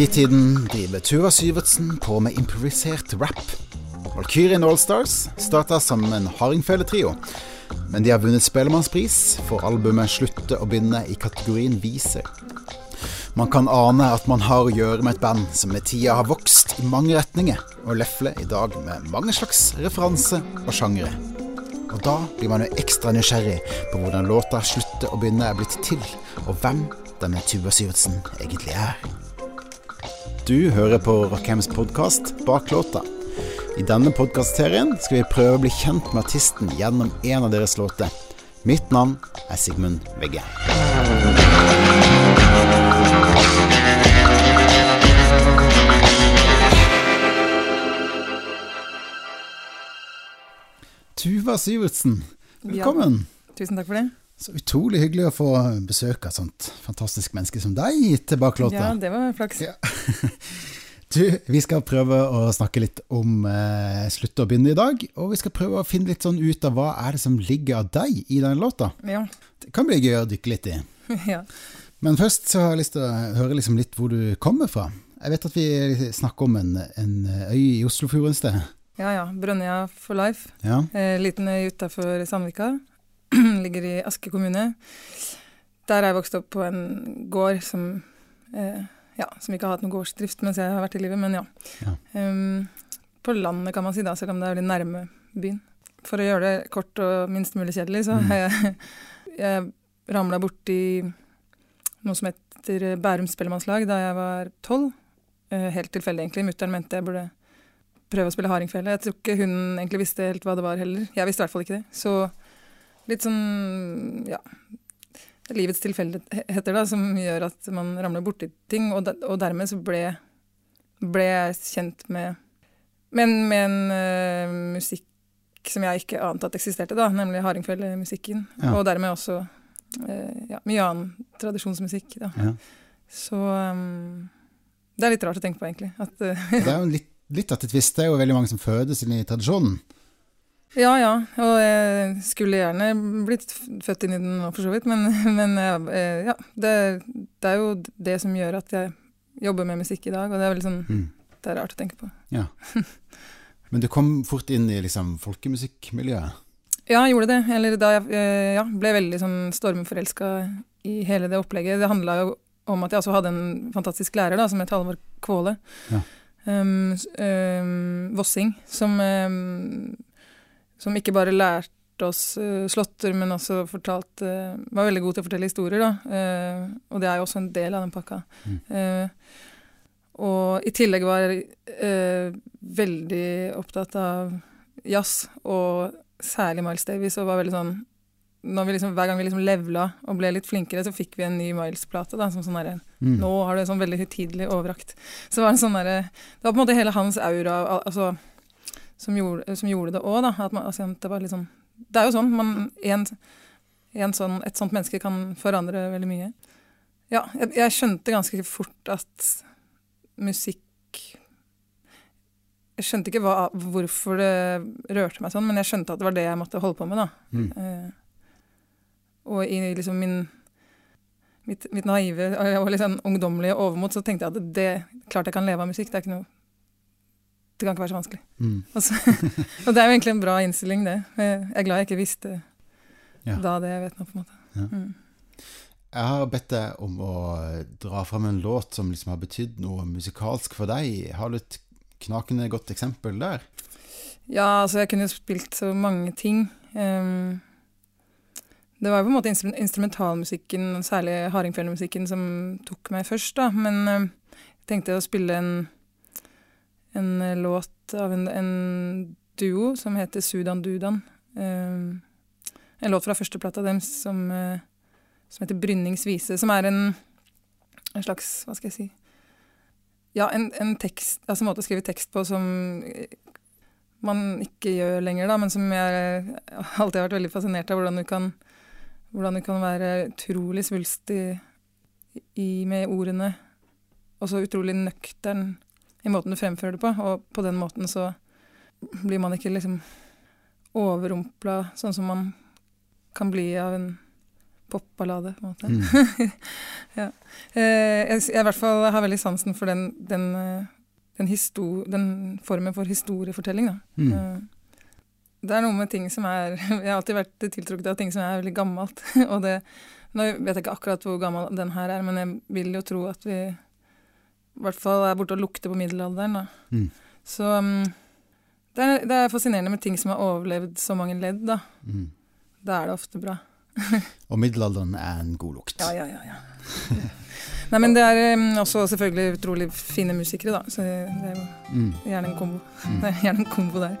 fritiden driver Tuva Syvertsen på med improvisert rap. Valkyrien Allstars starta som en hardingfeletrio, men de har vunnet Spellemannspris for albumet 'Slutte å begynne' i kategorien viser. Man kan ane at man har å gjøre med et band som med tida har vokst i mange retninger, og lefler i dag med mange slags referanser og sjangere. Og da blir man jo ekstra nysgjerrig på hvordan låta 'Slutte å begynne' er blitt til, og hvem denne Tuva Syvertsen egentlig er. Du hører på Rockheims podkast Bak låta. I denne podkastserien skal vi prøve å bli kjent med artisten gjennom en av deres låter. Mitt navn er Sigmund Vegge. Tuva Syvertsen, velkommen. Tusen takk for det. Så utrolig hyggelig å få besøk av et sånt fantastisk menneske som deg til baklåta. Ja, det var flaks. Ja. Du, vi skal prøve å snakke litt om eh, slutt å begynne i dag. Og vi skal prøve å finne litt sånn ut av hva er det som ligger av deg i den låta. Ja. Det kan bli gøy å dykke litt i. ja. Men først så har jeg lyst til å høre liksom litt hvor du kommer fra. Jeg vet at vi snakker om en, en øy i Oslofjorden et sted. Ja ja. Brønnøya for life. Ja. Eh, liten øy utafor Sandvika. Ligger i Aske kommune. Der er jeg vokst opp på en gård som eh, ja, som ikke har hatt noen gårdsdrift mens jeg har vært i livet, men ja. Ja. Um, på landet, kan man si, da, selv om det er veldig nærme byen. For å gjøre det kort og minst mulig kjedelig, så har jeg, jeg ramla borti noe som heter Bærum spellemannslag da jeg var tolv. Eh, helt tilfeldig, egentlig. Mutter'n mente jeg burde prøve å spille hardingfele. Jeg tror ikke hun egentlig visste helt hva det var heller. Jeg visste i hvert fall ikke det. Så litt sånn, ja livets tilfeldigheter da, som gjør at man ramler borti ting. Og, og dermed så ble, ble, jeg kjent med, med, med en uh, musikk som jeg ikke ante at eksisterte, da, nemlig hardingfelemusikken. Ja. Og dermed også uh, ja, mye annen tradisjonsmusikk. Da. Ja. Så um, det er litt rart å tenke på, egentlig. At, uh, Det er jo litt, litt at. Det er jo veldig mange som fødes inn i tradisjonen. Ja, ja. Og jeg skulle gjerne blitt født inn i den nå, for så vidt. Men, men eh, ja, det, det, er jo det som gjør at jeg jobber med musikk i dag. Og det er veldig sånn Mm. Det er rart å tenke på. Ja. Men du kom fort inn i liksom, folkemusikkmiljøet. Ja, jeg gjorde det. Eller da jeg eh, ja, ble veldig sånn stormforelska i hele det opplegget. Det handla jo om at jeg også hadde en fantastisk lærer da, som het Halvor Kvåle. Ja. Um, um, Vossing, som um, som ikke bare lærte oss uh, slåtter, men også fortalte Var veldig god til å fortelle historier, da. Uh, og det er jo også en del av den pakka. Mm. Eh, og i tillegg var jeg eh, veldig opptatt av jazz, og særlig Miles Davis, og var veldig sånn liksom, Hver gang vi liksom levela og ble litt flinkere, så fikk vi en ny Miles-plate. som sånn derre Mm. nå har du en sånn veldig høytidelig overrakt. Så det var en sånn derre Det var på en måte hele hans aura al- altså, som, gjorde, som gjorde det òg, altså, det sånn Det er jo sånn. Man, en, en sånn, et sånt menneske kan forandre veldig mye. Ja, jeg, jeg skjønte ganske fort at musikk Jeg skjønte ikke hva, hvorfor det rørte meg sånn, men jeg skjønte at det var det jeg måtte holde på med, da. Mm. Eh, og i liksom min mitt, mitt naive og sånn ungdommelige overmot, så tenkte jeg at det klart jeg kan leve av musikk. Det er ikke noe Det kan ikke være så vanskelig. Mm. Og, så, og det er jo egentlig en bra innstilling, det. Jeg er glad jeg ikke visste Ja. da det jeg vet nå, på en måte. Ja. Mm. Jeg har bedt deg om å dra fram en låt som liksom har betydd noe musikalsk for deg. Har du et knakende godt eksempel der? Ja, altså jeg kunne jo spilt så mange ting. Um, det var jo på en måte instru- instrumentalmusikken, særlig hardingfjellmusikken, som tok meg først, da. Men um, jeg tenkte å spille en, en eh, låt av en, en duo som heter Sudan Dudan. Ehm, en låt fra førsteplata deres som, uh, som heter Brynnings vise, som er en, en slags, hva skal jeg si Ja, en, en tekst, altså måte å skrive tekst på som eh, man ikke gjør lenger, da, men som jeg alltid har vært veldig fascinert av. Hvordan du kan, hvordan du kan være utrolig svulstig i, med ordene, og så utrolig nøktern i måten du fremfører det på. Og på den måten så blir man ikke liksom overrumpla, sånn som man kan bli av en popballade, på en måte. Mm. ja. eh, jeg, jeg i hvert fall har veldig sansen for den, den, eh, den, den formen for historiefortelling. Da. Mm. Eh, det er noe med ting som er Jeg har alltid vært tiltrukket av ting som er veldig gammelt. og det, Nå vet jeg ikke akkurat hvor gammel den her er, men jeg vil jo tro at vi i hvert fall er borte og lukter på middelalderen. Mm. Så um, det, er, det, er, fascinerende med ting som har overlevd så mange ledd. Da, Mm. da er det ofte bra. Og middelalderen er en god lukt. Ja, ja, ja. ja. Nei, men det er um, også selvfølgelig utrolig fine musikere, da. Så det er jo Mm. gjerne en kombo. Mm. Det er gjerne en kombo der.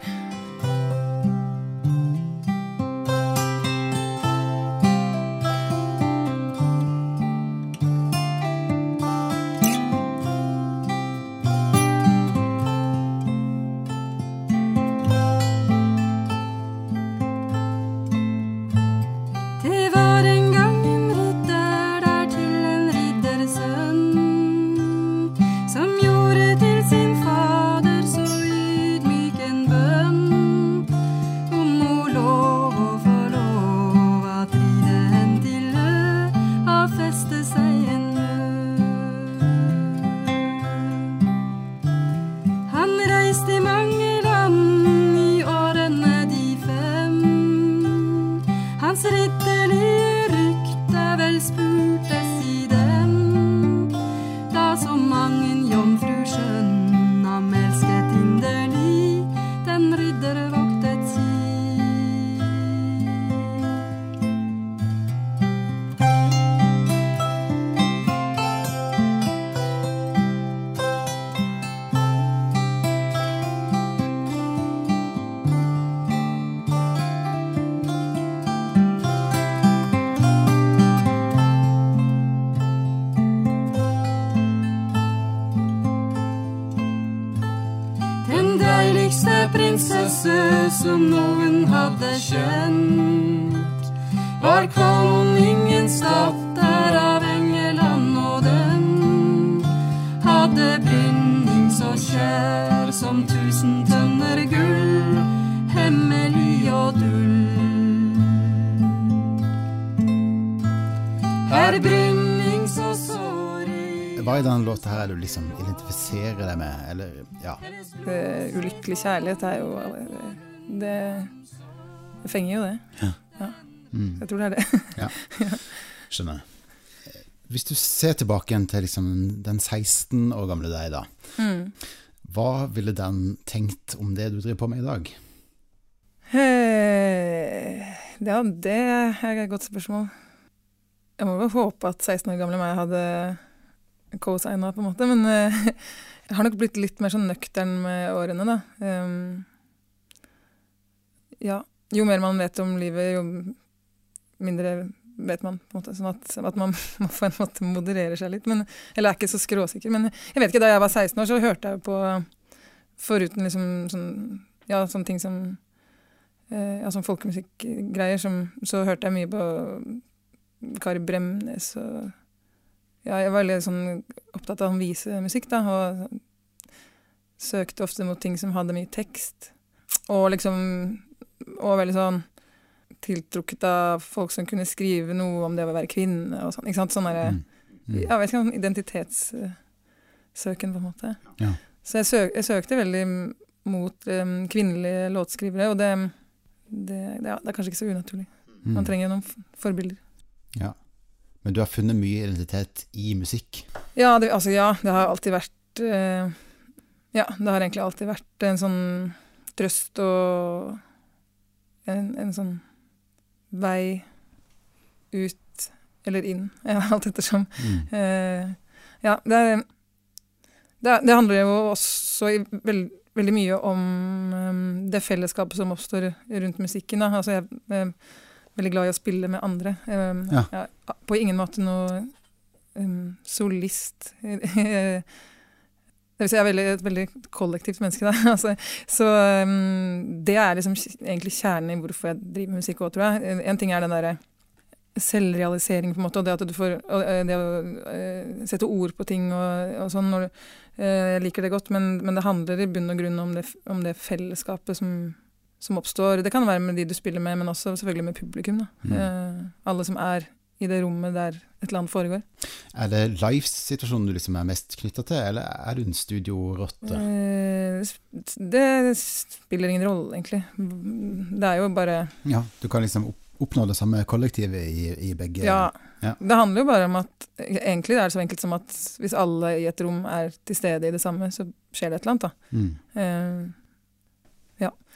Liksom identifiserer deg med, eller ja. Det, ulykkelig kjærlighet er jo det, det, det fenger jo det. Mm. Jeg tror det er det. Skjønner. Hvis du ser tilbake igjen til liksom den 16 år gamle deg, da. Mm. Hva ville den tenkt om det du driver på med i dag? Hey, Ja, det er et godt spørsmål. Jeg må jo håpe at 16 år gamle meg hadde co-signa, på en måte. Men uh, jeg har nok blitt litt mer sånn nøktern med årene, da. Um, ja. Jo mer man vet om livet, jo mindre vet man. på en måte, Sånn at, at man, må på en måte moderere seg litt. Men, eller er ikke så skråsikker. Men jeg vet ikke, da jeg var 16 år, så hørte jeg på Foruten liksom sånn, ja, sånne ting som eh, ja, sånn folkemusikkgreier, så hørte jeg mye på Kari Bremnes og Ja, jeg var veldig sånn opptatt av å visemusikk, da, og søkte ofte mot ting som hadde mye tekst. Og liksom Og veldig sånn tiltrukket av folk som kunne skrive noe om det å være kvinne og sånn. Ikke sant? Sånn derre Mm. Mm. ja, vet ikke, sånn identitetssøken, på en måte. Ja. Så jeg, søk, jeg søkte veldig mot um, kvinnelige låtskrivere, og det, det, det, ja, det er kanskje ikke så unaturlig. Mm. Man trenger noen forbilder. Ja. Men du har funnet mye identitet i musikk. Ja, det, altså, ja, det har alltid vært eh, Ja, det har egentlig alltid vært en sånn trøst og en, en sånn vei ut eller inn, ja, alt ettersom. Mm. Eh, ja, det, er, det, det handler jo også veld, veldig mye om um, det fellesskapet som oppstår rundt musikken. Da. Altså, jeg er veldig glad i å spille med andre. Um, Ja. Er på ingen måte noe um, solist. Det vil si, jeg er veldig, et veldig kollektivt menneske. Da. Altså, så um, det er liksom egentlig kjernen i hvorfor jeg driver med musikk òg, tror jeg. En- ting er den derre selvrealisering, på en måte, og det at du får eh, det å uh, sette ord på ting og, og sånn. Når, eh, jeg liker det godt, men, men det handler i bunn og grunn om det, om det fellesskapet som, som oppstår. Det kan være med de du spiller med, men også selvfølgelig med publikum. Mm. Eh, alle som er i det rommet der et eller annet foregår. Er det livesituasjonen du liksom er mest knytta til, eller er du en studiorotte? Eh, det spiller ingen rolle, egentlig. Det er jo bare Ja, du kan liksom opp- oppnå det samme kollektivet i, i begge Ja. Ja. Det handler jo bare om at Egentlig er det så enkelt som at hvis alle i et rom er til stede i det samme, så skjer det et eller annet, da. Mm. Eh,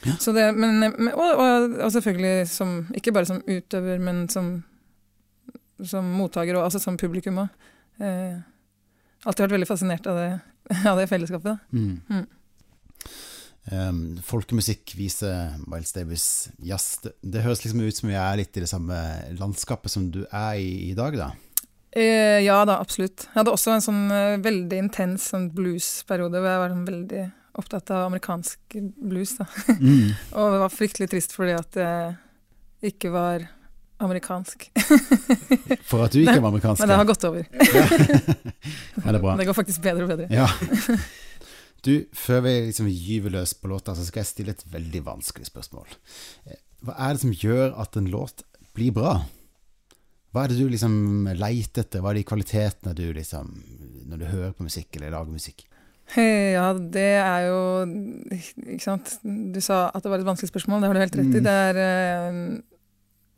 ja. Det, men, men, og, og, og selvfølgelig som Ikke bare som utøver, men som, som mottaker, og altså som publikum òg. Eh, alltid vært veldig fascinert av det, av det fellesskapet. Mm. Mm. Um, folkemusikk viser Miles Davis jazz. Det, det høres liksom ut som vi er litt i det samme landskapet som du er i i dag, da. Eh, ja da, absolutt. Jeg hadde også en sånn eh, veldig intens sånn bluesperiode hvor jeg var sånn veldig opptatt av amerikansk blues. Da. Mm. Og det var fryktelig trist fordi at jeg ikke var amerikansk. For at du ikke var amerikansk. Men det har gått over. Ja, det er bra. Det går faktisk bedre og bedre. Ja. Du, før vi liksom gyver løs på låta, så skal jeg stille et veldig vanskelig spørsmål. Eh, Hva er det som gjør at en låt blir bra? Hva er det du liksom leiter etter? Hva er de kvalitetene du liksom Når du hører på musikk eller lager musikk? Ja, det er jo Ikke sant. Du sa at det var et vanskelig spørsmål, det har du helt rett i. Mm. Det er eh,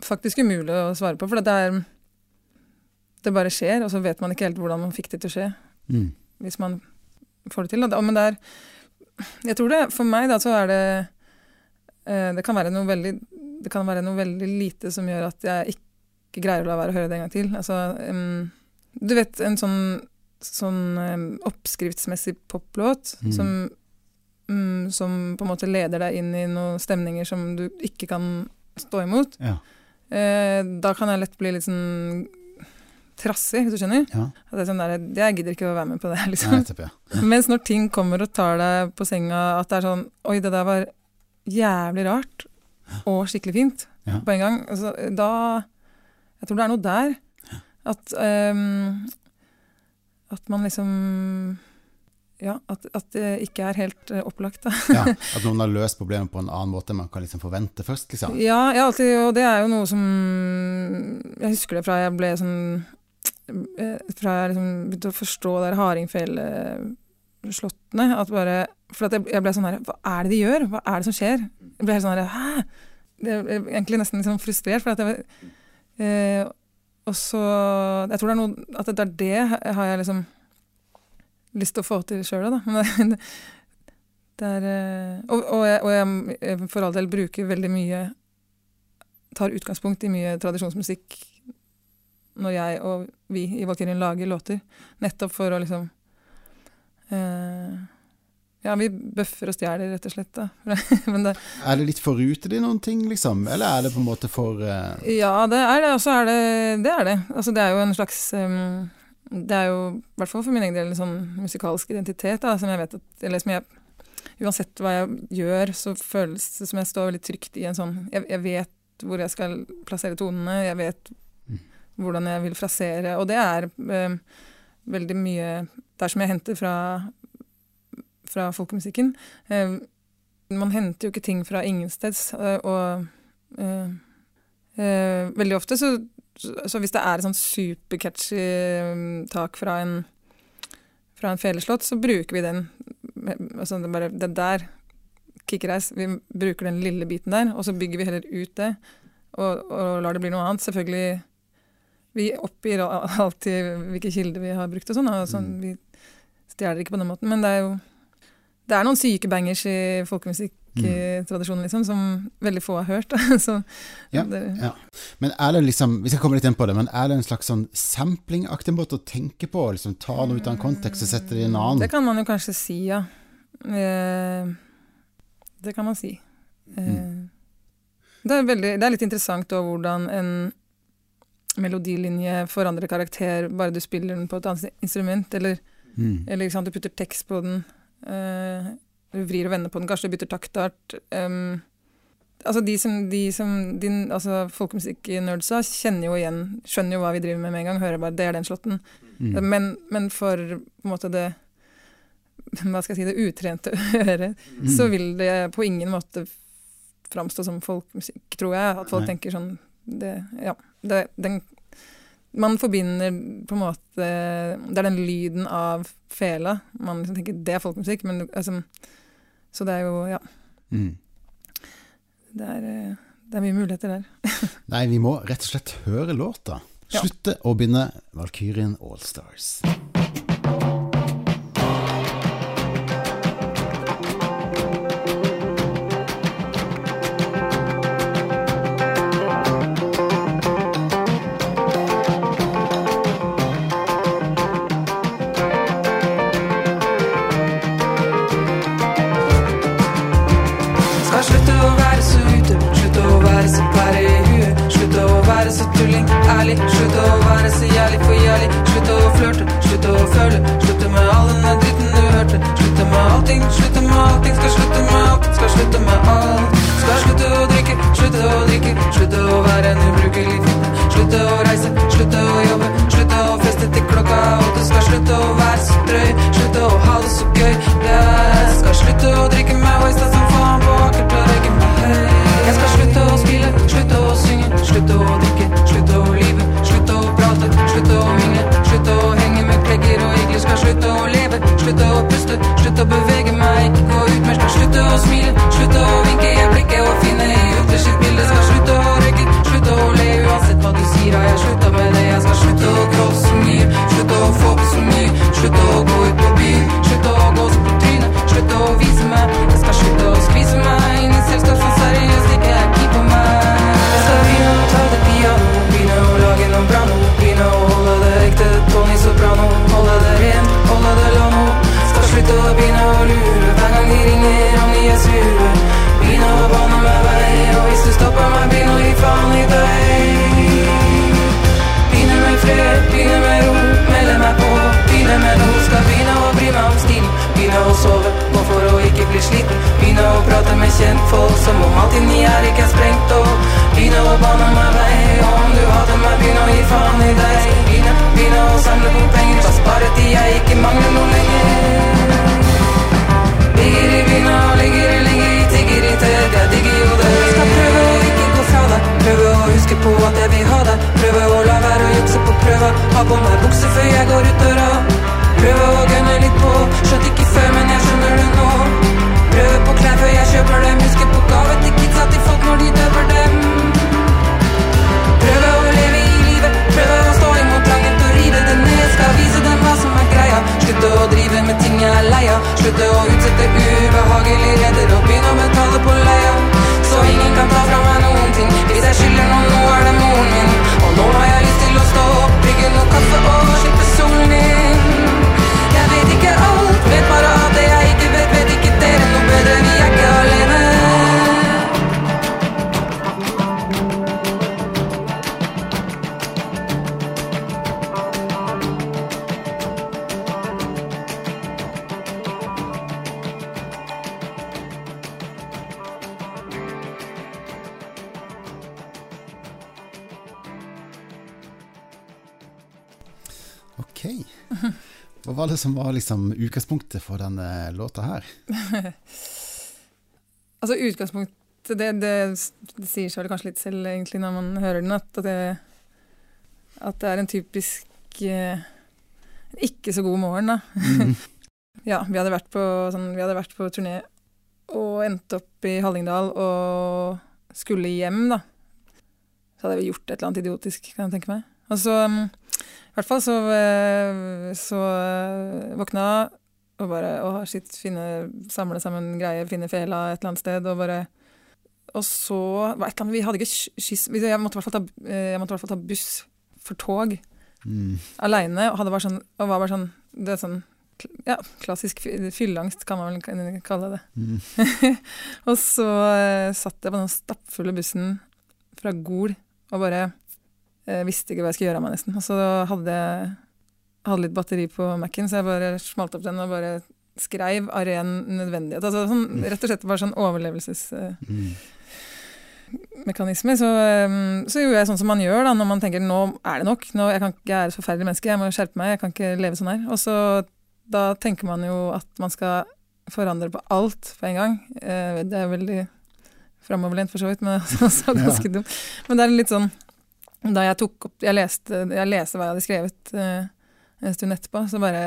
faktisk umulig å svare på, for det er Det bare skjer, og så vet man ikke helt hvordan man fikk det til å skje. Mm. hvis man får det til. Da. Men det er Jeg tror det For meg, da, så er det eh, Det kan være noe veldig Det kan være noe veldig lite som gjør at jeg ikke greier å la være å høre det en gang til. Altså um, Du vet en sånn sånn oppskriftsmessig poplåt Mm. som mm, som på en måte leder deg inn i noen stemninger som du ikke kan stå imot. Ja. Eh, da kan jeg lett bli litt sånn trassig, hvis du skjønner. ja. At det er sånn der, Jeg gidder ikke å være med på det. liksom. Nei, nettopp, ja. Mens når ting kommer og tar deg på senga, at det er sånn Oi, det der var jævlig rart og skikkelig fint på en gang. Altså, da Jeg tror det er noe der. At ehm, At man liksom Ja, at, at det ikke er helt eh, opplagt, da. ja. At noen har løst problemet på en annen måte enn man kan liksom forvente først, liksom. Ja, alltid, og det er jo noe som Jeg husker det fra jeg ble sånn eh, Fra jeg liksom begynte å forstå det hardingfeleslåttene. At bare For at jeg, jeg ble sånn her Hva er det de gjør? Hva er det som skjer? Jeg ble helt sånn her Hæ? Jeg ble egentlig nesten sånn frustrert, for at jeg var eh, Og så Jeg tror det er noe At det er det har jeg liksom lyst til å få til sjøl, da. Men det, det er eh, Og, og, jeg, og jeg jeg, for all del bruker veldig mye Tar utgangspunkt i mye tradisjonsmusikk når jeg og vi i Valkyrien lager låter. Nettopp for å liksom eh, Ja, vi bøffer og stjeler, rett og slett. Da. Men det, Er det litt forrutet i noen ting, liksom? Eller er det på en måte for uh... ja, det er det. Og så er det det. Er det. Altså, det er jo en slags um, Det er jo, i hvert fall for min egen del, en sånn musikalsk identitet da, som jeg vet at Eller som jeg Uansett hva jeg gjør, så føles det som jeg står veldig trygt i en sånn Jeg, jeg vet hvor jeg skal plassere tonene, jeg vet Mm. hvordan jeg vil frasere, og det er um, veldig mye Det er som jeg henter fra, fra folkemusikken. Em, man henter jo ikke ting fra ingensteds, eh, og eh, eh, veldig ofte så, så hvis det er et sånn supercatchy eh, tak fra en fra en feleslått, så bruker vi den. Altså det, bare, det der kickreis, vi bruker den lille biten der, og så bygger vi heller ut det. Og, og lar det bli noe annet. Selvfølgelig Vi oppgir alltid hvilke kilder vi har brukt og sånn. Og sånn Mm. vi stjeler ikke på den måten. Men det er jo det er noen syke bangers i folkemusikktradisjonen liksom, som veldig få har hørt. så, Ja, det, ja. Men er det liksom Vi skal komme litt inn på det, men er det en slags sånn samplingaktig måte å tenke på? Liksom Ta noe ut av en kontekst og sette det i en annen? Det kan man jo kanskje si, ja. Eh, det kan man si. Eh, Mm. det, er veldig, det er litt interessant da, hvordan en melodilinje forandrer karakter bare du spiller den på et annet instrument, eller, Mm. eller sant, du putter tekst på den, eh, du vrir og vender på den, kanskje bytter taktart. Um, altså de som, de som din, altså Folkemusikk-nerdsa kjenner jo igjen, skjønner jo hva vi driver med med en gang, hører bare 'det er den slåtten'. Mm. Men, men for på en måte det hva skal jeg si, det utrente øret, Mm. så vil det på ingen måte framstå som folkemusikk, tror jeg. At folk Nei. tenker sånn det, Ja. Det, den, Man forbinder på en måte Det er den lyden av fela. Man liksom tenker det er folkemusikk, men altså Så det er jo Ja. Mm. Det er, eh, det er mye muligheter der. Nei, vi må rett og slett høre låta. Ja. Slutte å binde Valkyrien Allstars. Skal være så jævlig for jævlig. Slutt å flørte, slutt å føle. Slutte med all denne dritten du hørte. Slutte med allting, slutte med allting. Skal slutte med alt, skal slutte med alt. Skal slutte å drikke, slutte å drikke. Slutte å være en ubrukelig fitte. Slutte å reise, slutte å jobbe. Slutte å feste til klokka åtte. Skal slutte å være så drøy. Slutte å ha det så gøy. Yeah. skal slutte å drikke meg wasted som faen på og røyke meg høy. Jeg skal slutte å spille, slutte å synge, slutte å drikke, slutte å lyve, slutte å prate, slutte å som var liksom utgangspunktet for denne låta her? Altså utgangspunktet, det, det, det sier seg vel kanskje litt selv egentlig når man hører den, at det, at det er en typisk eh, ikke så god morgen, da. Mm. Ja, vi hadde vært på, sånn, vi hadde vært på turné og endte opp i Hallingdal og skulle hjem, da. Så hadde vi gjort et eller annet idiotisk, kan jeg tenke meg. Og så, i hvert fall så, eh, så eh, våkna og bare Å, shit, finne, samle sammen greier, finne fela et eller annet sted, og bare Og så var et eller annet Vi hadde ikke skyss Jeg måtte i hvert fall ta, eh, jeg måtte i hvert fall ta buss for tog Mm. aleine, og hadde sånn Og var bare sånn Det er sånn ja, klassisk fy- fylleangst, kan man vel kalle det. Mm. Og så satt jeg på den stappfulle bussen fra Gol og bare eh, visste ikke hva jeg skulle gjøre av meg, nesten. Og så hadde jeg hadde litt batteri på Mac-en, så jeg bare smalt opp den og bare skreiv av ren nødvendighet. Altså, sånn, rett og slett bare sånn overlevelsesmekanisme. Mm. Så, um, så gjorde jeg sånn som man gjør da, når man tenker nå er det nok. Nå, jeg, kan, jeg er et forferdelig menneske, jeg må skjerpe meg, jeg kan ikke leve sånn her. Og så da tenker man jo at man skal forandre på alt på en gang. Uh, det er veldig framoverlent for så vidt, men også ganske dumt. Men det er litt sånn Da jeg tok opp Jeg leste, jeg leste hva jeg hadde skrevet uh, en stund etterpå, så bare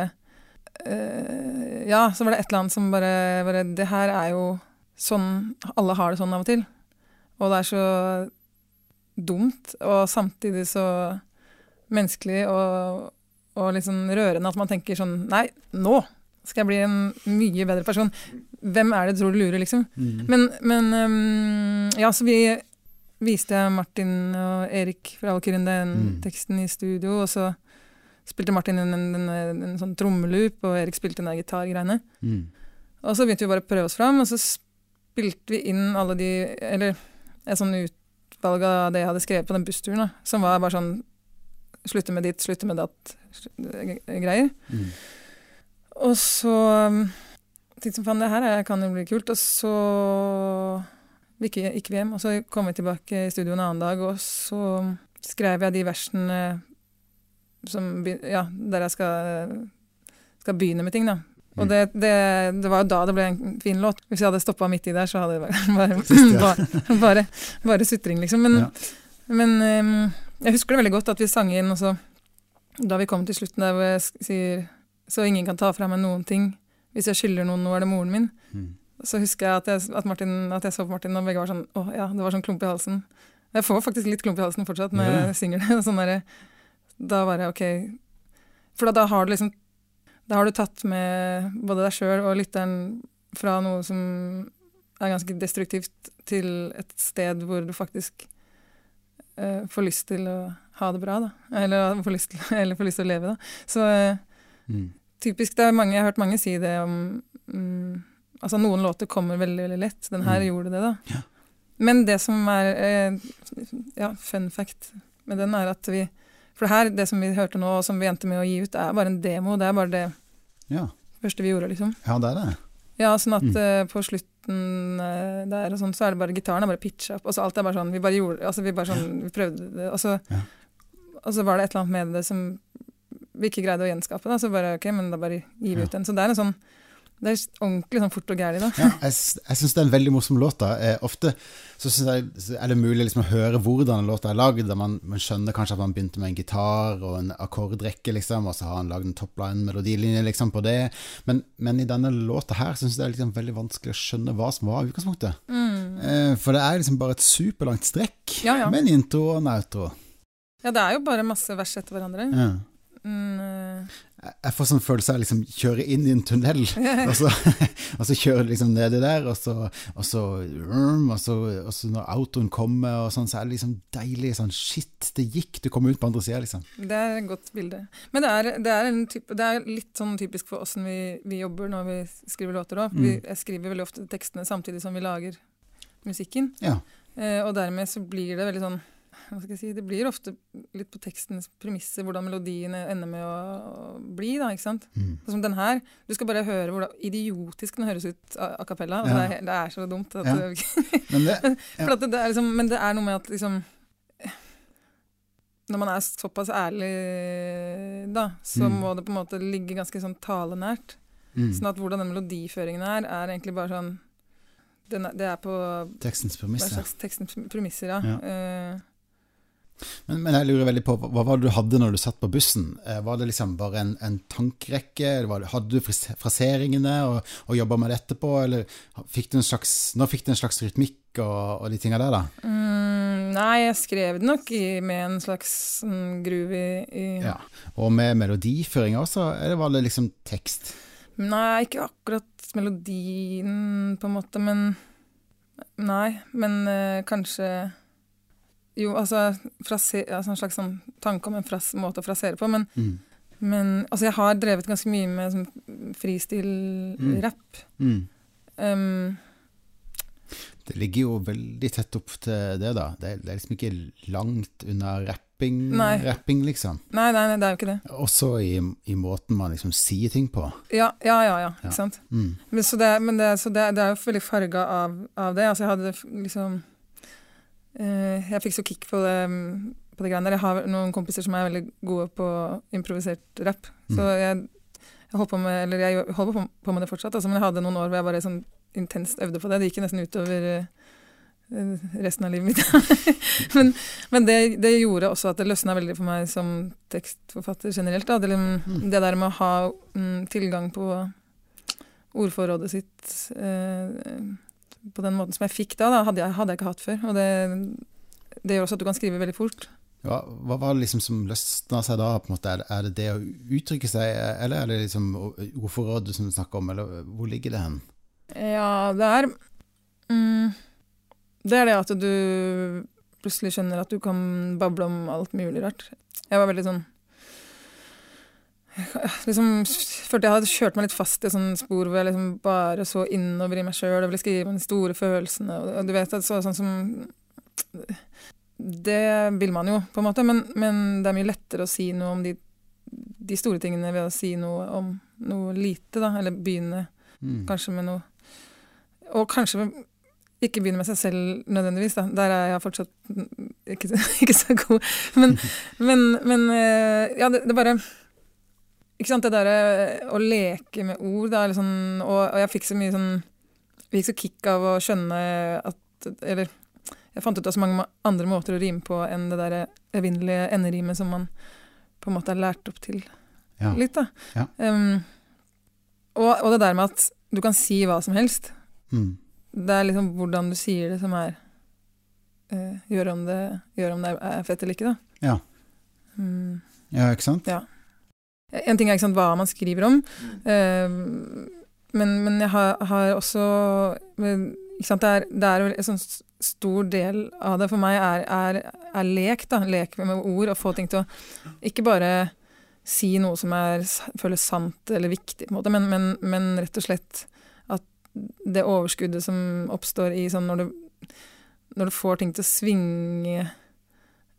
uh, Ja, så var det et eller annet som bare, bare Det her er jo sånn Alle har det sånn av og til. Og det er så dumt, og samtidig så menneskelig og, og litt sånn rørende at man tenker sånn Nei, nå skal jeg bli en mye bedre person. Hvem er det du tror du lurer, liksom? Mm. Men, men um, ja, så vi viste jeg Martin og Erik fra Valkyrien den Mm. teksten i studio, og så spilte Martin en, en, en, en sånn trommeloop, og Erik spilte den der gitargreiene. Mm. Og så begynte vi bare å prøve oss fram, og så spilte vi inn alle de Eller et sånn utvalg av det jeg hadde skrevet på den bussturen, da, som var bare sånn Slutte med ditt, slutte med datt-greier. Mm. Og så tenkte jeg faen, det her er- kan jo bli kult. Og så gikk, gikk hjem, og så kom vi tilbake i studio en annen dag, og så skrev jeg de versene som, ja, der jeg skal, skal begynne med ting, da. Og Mm. det, det, det var jo da det ble en fin låt. Hvis jeg hadde stoppa midt i der, så hadde det bare, bare, bare, bare sutring, liksom. Men, Ja. men um, jeg husker det veldig godt at vi sang inn, og så da vi kom til slutten der hvor jeg sier så ingen kan ta fra meg noen ting. Hvis jeg skylder noen noe, er det moren min. Mm. Så husker jeg at jeg, at Martin, at jeg så på Martin, og begge var sånn Å ja, det var sånn klump i halsen. Jeg får faktisk litt klump i halsen fortsatt når Ja. jeg synger det. Sånn der, da var jeg OK. For da, da har du liksom Da har du tatt med både deg sjøl og lytteren fra noe som er ganske destruktivt, til et sted hvor du faktisk uh, får lyst til å ha det bra, da. Eller får lyst til, eller får lyst til å leve, da. Så uh, Mm. typisk, det er mange, Jeg har hørt mange si det om mm, Altså noen låter kommer veldig veldig lett. Den her Mm. gjorde det, da. Ja. Men det som er eh, ja, fun fact med den, er at vi For det her, det som vi hørte nå, og som vi endte med å gi ut, er bare en demo. Det er bare det Ja. første vi gjorde, liksom. ja, det er det. Ja, sånn at Mm. eh, på slutten eh, der og sånn, så er det bare gitaren er bare pitcha opp. Og så alt er bare sånn Vi bare gjorde Altså, vi bare sånn Vi prøvde det. Og så, Ja. og så var det et eller annet med det som vi ikke greide å gjenskape. Da, så bare OK, men da bare gir vi ut den. Så det er en sånn Det er ordentlig sånn fort og gærlig, da. Ja, jeg jeg syns det er en veldig morsom låt. da. Eh, ofte så synes jeg, er det mulig liksom å høre hvordan en låt er lagd. Man, man skjønner kanskje at man begynte med en gitar og en akkordrekke, liksom, og så har han lagd en topline-melodilinje liksom, på det. Men, men i denne låta her syns jeg det er liksom veldig vanskelig å skjønne hva som var utgangspunktet. Mm. Eh, for det er liksom bare et superlangt strekk Ja, ja. med en intro og en outro. Ja, det er jo bare masse vers etter hverandre. Ja. Mm, eh, Jeg- får sånn følelse av liksom kjøre inn i en tunnel. og, så, og så kjører du liksom nedi der, og så, og så, og så, og så når autoen kommer, og sånn, så er det liksom deilig sånn Shit, det gikk, du kom ut på andre sida, liksom. Det er et godt bilde. Men det er, det er, en type, det er litt sånn typisk for åssen vi, vi jobber når vi skriver låter òg. Mm. Jeg skriver veldig ofte tekstene samtidig som vi lager musikken. Ja. Eh, og dermed så blir det veldig sånn hva skal jeg si, Det blir ofte litt på tekstens premisser hvordan melodiene ender med å, bli. da, ikke sant? Mm. Sånn som den her. Du skal bare høre hvor idiotisk den høres ut a cappella. Altså, Ja. det, det er så dumt. At, Ja. Men det, Ja. det, det er liksom, men det er noe med at liksom Når man er såpass ærlig, da, så Mm. må det på en måte ligge ganske sånn talenært. mm, Sånn at hvordan den melodiføringen er, er egentlig bare sånn den er, Det er på tekstens premisser. slags tekstens premisser, ja. Ja. Eh, Men, men jeg lurer veldig på, hva var det du hadde når du satt på bussen? Eh, Var det liksom bare en, en tankrekke? Hadde du fraseringene og, og jobba med det etterpå, eller fikk du en slags, når fikk du en slags rytmikk og, og de tinga der, da? mm, nei, jeg skrev det nok i, med en slags mm, groove i, i Ja. Og med melodiføringa også, eller var det liksom tekst? Nei, ikke akkurat melodien, på en måte, men Nei, men øh, kanskje Jo, altså, frase, altså en slags sånn tanke om en fras, måte å frasere på, men, Mm. men altså, jeg har drevet ganske mye med sånn freestil-rapp. Mm. Um, Det ligger jo veldig tett opp til det, da. Det er, det er liksom ikke langt unna rapping, Nei. rapping liksom. nei, nei, nei, det er jo ikke det. Også i, i måten man liksom sier ting på. Ja, ja, ja, ja ikke sant. Mm. Men, så det, men det, så det, er jo veldig farga av, av det. Altså, jeg hadde liksom Jeg fikk så kick på det, mm, på det greiene der. Jeg har noen kompiser som er veldig gode på improvisert rap. Så Mm. jeg, jeg holdt på med Eller jeg holder på, med det fortsatt, altså, men jeg hadde noen år hvor jeg bare sånn intenst øvde på det. Det gikk nesten utover eh, eh, resten av livet mitt. men men det, det gjorde også at det løsna veldig for meg som tekstforfatter generelt. Da. Det, liksom, Mm. det der med å ha tilgang på ordforrådet sitt eh, på den måten som jeg fikk da, da hadde, jeg, hadde jeg ikke hatt før. Og det, det gjør også at du kan skrive veldig fort. Hva, hva var det liksom som løsna seg da? på en måte? Det, er det det å uttrykke seg, eller er det liksom ordforrådet som du snakker om, eller hvor ligger det hen? Ja, det er mm, Det er det at du plutselig skjønner at du kan bable om alt mulig rart. Jeg var veldig sånn liksom Følte jeg hadde kjørt meg litt fast i sånt spor hvor jeg liksom bare så innover i meg sjøl og ville skrive de store følelsene. Og, du vet at så, sånn som Det vil man jo, på en måte, men, men det er mye lettere å si noe om de, de store tingene ved å si noe om noe lite, da. Eller begynne Mm. kanskje med noe Og kanskje ikke begynne med seg selv nødvendigvis, da. Der er jeg fortsatt ikke, ikke så god. Men, men, men eh, ja, det, det bare Ikke sant, det derre å leke med ord, da, sånn, og, og jeg fikk så mye sånn Jeg fikk så kick av å skjønne at Eller jeg fant ut av så mange andre måter å rime på enn det der evinnelige enderimet som man på en måte er lært opp til Ja. litt, da. Ja. Um, og, og det der med at du kan si hva som helst. Mm. Det er liksom hvordan du sier det som er uh, gjør, om det, gjør om det er fett eller ikke, da. Ja. Mm. ja, ikke sant? Ja. En ting er ikke sant, hva man skriver om, eh, men, men jeg har, har også sant, Det er, det er en sånn stor del av det for meg er, er, er lek. da, Lek med ord, og få ting til å ikke bare si noe som er, føles sant eller viktig, på en måte, men, men, men rett og slett at det overskuddet som oppstår i sånn når du, når du får ting til å svinge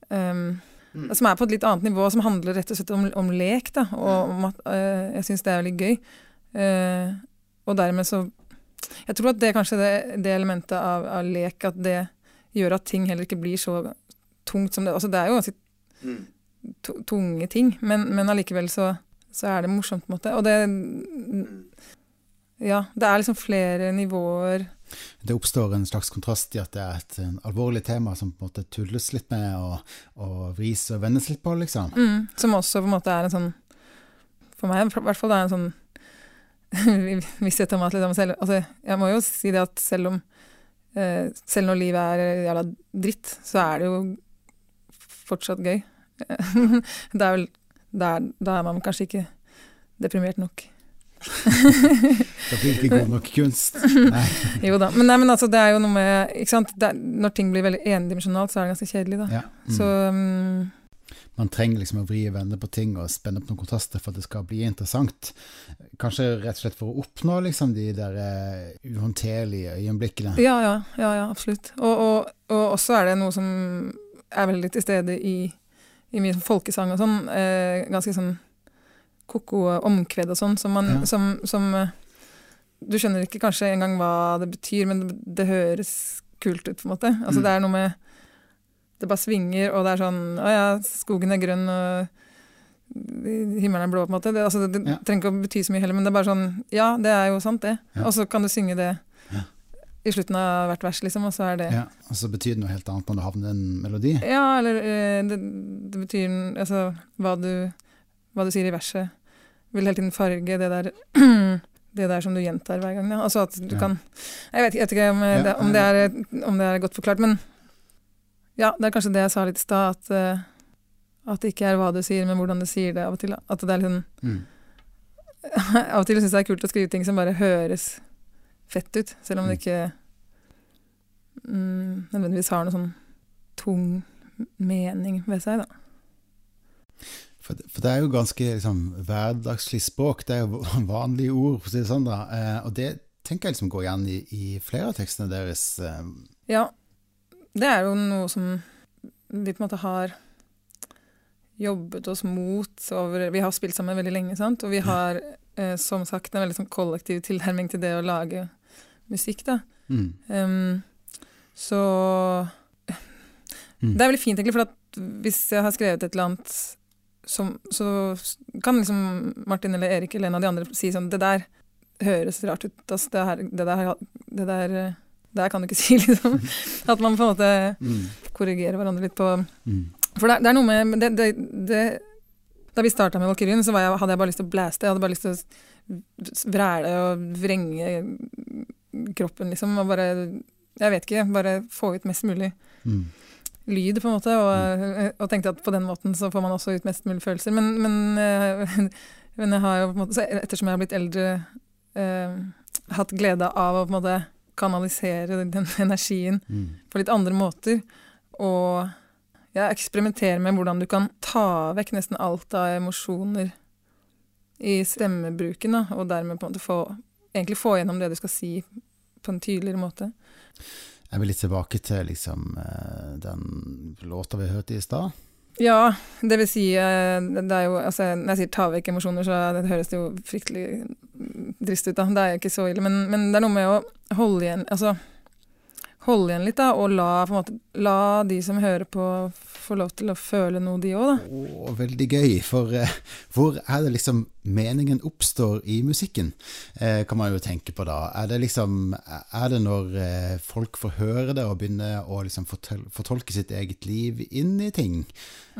um, Som er på et litt annet nivå, som handler rett og slett om, om lek, da, og om at eh, jeg syns det er veldig gøy. Uh, og dermed så Jeg tror at det er kanskje det, det elementet av, av lek, at det gjør at ting heller ikke blir så tungt som det Altså det er jo ganske mm. tunge ting, men, men allikevel så, så er det morsomt, på en måte. Og det Ja, det er liksom flere nivåer. Det oppstår en slags kontrast i at det er et alvorlig tema som på en måte tulles litt med og, og vris og vendes litt på, liksom. Mm, som også på en måte er en sånn For meg i hvert fall det er en sånn visshet om at liksom selv, altså, Jeg må jo si det at selv om eh, Selv når livet er jævla dritt, så er det jo fortsatt gøy. det er vel Da er man kanskje ikke deprimert nok. Da blir ikke god nok kunst. Jo da. Men, nei, men altså, det er jo noe med ikke sant? Det er, Når ting blir veldig endimensjonalt, så er det ganske kjedelig, da. Ja. Mm. Så um, Man trenger liksom å vri og vende på ting og spenne opp noen kontraster for at det skal bli interessant. Kanskje rett og slett for å oppnå liksom de der eh, uhåndterlige øyeblikkene. Ja, ja, ja, ja absolutt. Og, og, og også er det noe som er veldig til stede i, i mye folkesang og sånn. Eh, ganske sånn ko-ko omkved og sånn, som man Ja. som, som eh, Du skjønner ikke kanskje engang hva det betyr, men det, det høres kult ut, på en måte. Altså Mm. det er noe med Det bare svinger, og det er sånn Å ja, skogen er grønn, og himmelen er blå, på en måte. Det, altså, det, det Ja. trenger ikke å bety så mye heller, men det er bare sånn Ja, det er jo sant, det. Ja. Og så kan du synge det Ja. i slutten av hvert vers, liksom, og så er det Ja, og så betyr det noe helt annet når du havner i en melodi. Ja, eller eh, det, det betyr Altså, hva du, hva du sier i verset, vil hele tiden farge det der det der som du gjentar hver gang. Ja. Altså at du Ja. kan Jeg vet, jeg vet ikke om, Ja, det, om, det er, om det er godt forklart, men ja, det er kanskje det jeg sa litt i stad, at, eh, at det ikke er hva du sier, men hvordan du sier det av og til. At det er litt sånn Mm. Av og til syns jeg det er kult å skrive ting som bare høres fett ut, selv om det Mm. ikke mm, nødvendigvis har noe sånn tung mening ved seg, da. For, det- for det er jo ganske liksom, hverdagslig språk, det er jo vanlige ord, for å si det sånn, da. Eh, og det tenker jeg liksom går igjen i, i flere av tekstene deres. Eh, Ja, det er jo noe som vi på en måte har jobbet oss mot over Vi har spilt sammen veldig lenge, sant? og vi har eh, som sagt en veldig sånn kollektiv tilnærming til det å lage musikk, da. mm. Um, så Mm. Det er veldig fint, egentlig, for hvis jeg har skrevet et eller annet som, så kan liksom Martin eller Erik eller en av de andre si sånn Det der høres rart ut. Altså, det, her, det, der, det der det Der kan du ikke si, liksom. At man på en måte Mm. korrigerer hverandre litt på Mm. For det, er noe med det, Da vi starta med Valkyrien, så var jeg, hadde jeg bare lyst til å blaste. Jeg hadde bare lyst til å vræle og vrenge kroppen, liksom. Og bare Jeg vet ikke. Bare få ut mest mulig Mm. Lyd, på en måte. Og, og tenkte at på den måten så får man også ut mest mulig følelser. Men, men, eh, men jeg har jo på en måte Ettersom jeg har blitt eldre, eh, hatt glede av å på en måte kanalisere den energien Mm. på litt andre måter. Og jeg eksperimenterer med hvordan du kan ta vekk nesten alt av emosjoner i stemmebruken, da, og dermed på en måte få, egentlig få gjennom det du skal si på en tydeligere måte. Jeg vil litt tilbake til liksom, eh, den låta vi hørte i stad. Ja, det vil si eh, det jo, altså, Når jeg sier ta vekk emosjoner, så det høres det jo fryktelig drist ut. da, Det er jo ikke så ille. Men, men det er noe med å holde igjen altså, holde igjen litt, da, og la, måte, la de som hører på, få lov til å føle noe, de òg, da. Oh, veldig gøy, for eh, hvor er det liksom meningen oppstår i musikken, eh, kan man jo tenke på da. Er det liksom, er det når eh, folk får høre det og begynner å liksom fortolke sitt eget liv inn i ting?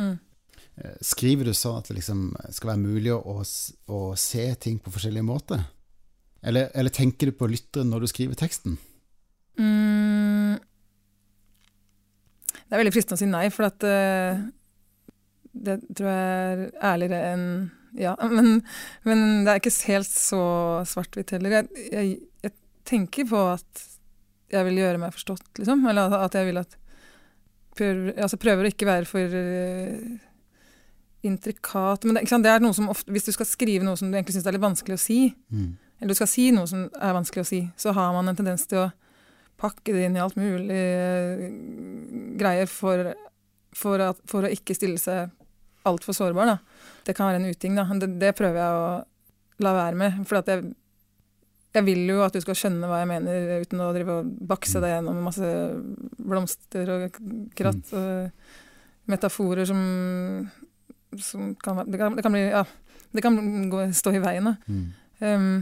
Mm. Eh, Skriver du sånn at det liksom skal være mulig å, å se ting på forskjellige måter? Eller, eller tenker du på lytteren når du skriver teksten? Mm. Det er veldig fristende å si nei, for at uh, det tror jeg er ærligere enn ja. Men, men det er ikke helt så svart-hvitt heller. Jeg, jeg, jeg tenker på at jeg vil gjøre meg forstått, liksom. Eller at jeg vil at prøver, altså prøver å ikke være for uh, intrikat. Men det, det er noe som ofte, hvis du skal skrive noe som du egentlig syns er litt vanskelig å si, Mm. eller du skal si noe som er vanskelig å si, så har man en tendens til å pakke det inn i alt mulig eh, greier for, for, at, for å ikke stille seg altfor sårbar. Da. Det kan være en uting. Da. Det, det prøver jeg å la være med. For at jeg, jeg vil jo at du skal skjønne hva jeg mener, uten å drive og bakse deg gjennom masse blomster og kratt og metaforer som, som kan, det kan, det kan bli Ja, det kan gå, stå i veien. Da. Mm. Um,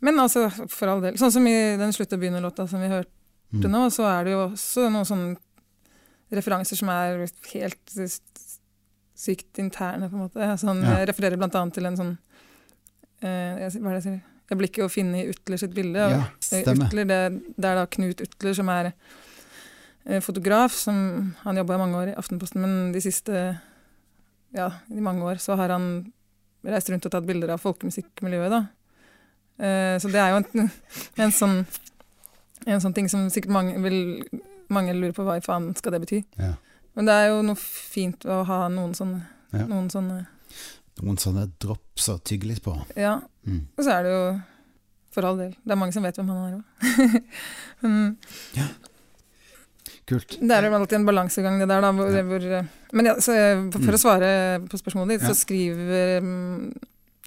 men altså, for all del. Sånn som i den slutt- å begynner-låta som vi hørte Mm. nå, så er det jo også noen sånne referanser som er helt sykt interne, på en måte. Sånn, Ja. Jeg refererer blant annet til en sånn eh, jeg, Hva er det jeg sier? Jeg blir ikke å finne i Utler sitt bilde. og, Ja, eh. Utler, det, det er da Knut Utler som er eh, fotograf. som Han jobba i mange år i Aftenposten, men de siste ja, i mange år så har han reist rundt og tatt bilder av folkemusikkmiljøet. da. Eh, så det er jo en, en, sånn, en sånn ting som sikkert mange, vil, mange lurer på hva i faen skal det bety. Ja. Men det er jo noe fint å ha noen sånne, Ja. noen sånne Noen sånne drops å tygge litt på. Ja. Mm. Og så er det jo for all del. Det er mange som vet hvem han er òg. ja. Kult. det er jo alltid en balansegang, det der, da. Hvor, Ja. hvor, men ja, så jeg- for, mm. å svare på spørsmålet ditt, så skriver mm,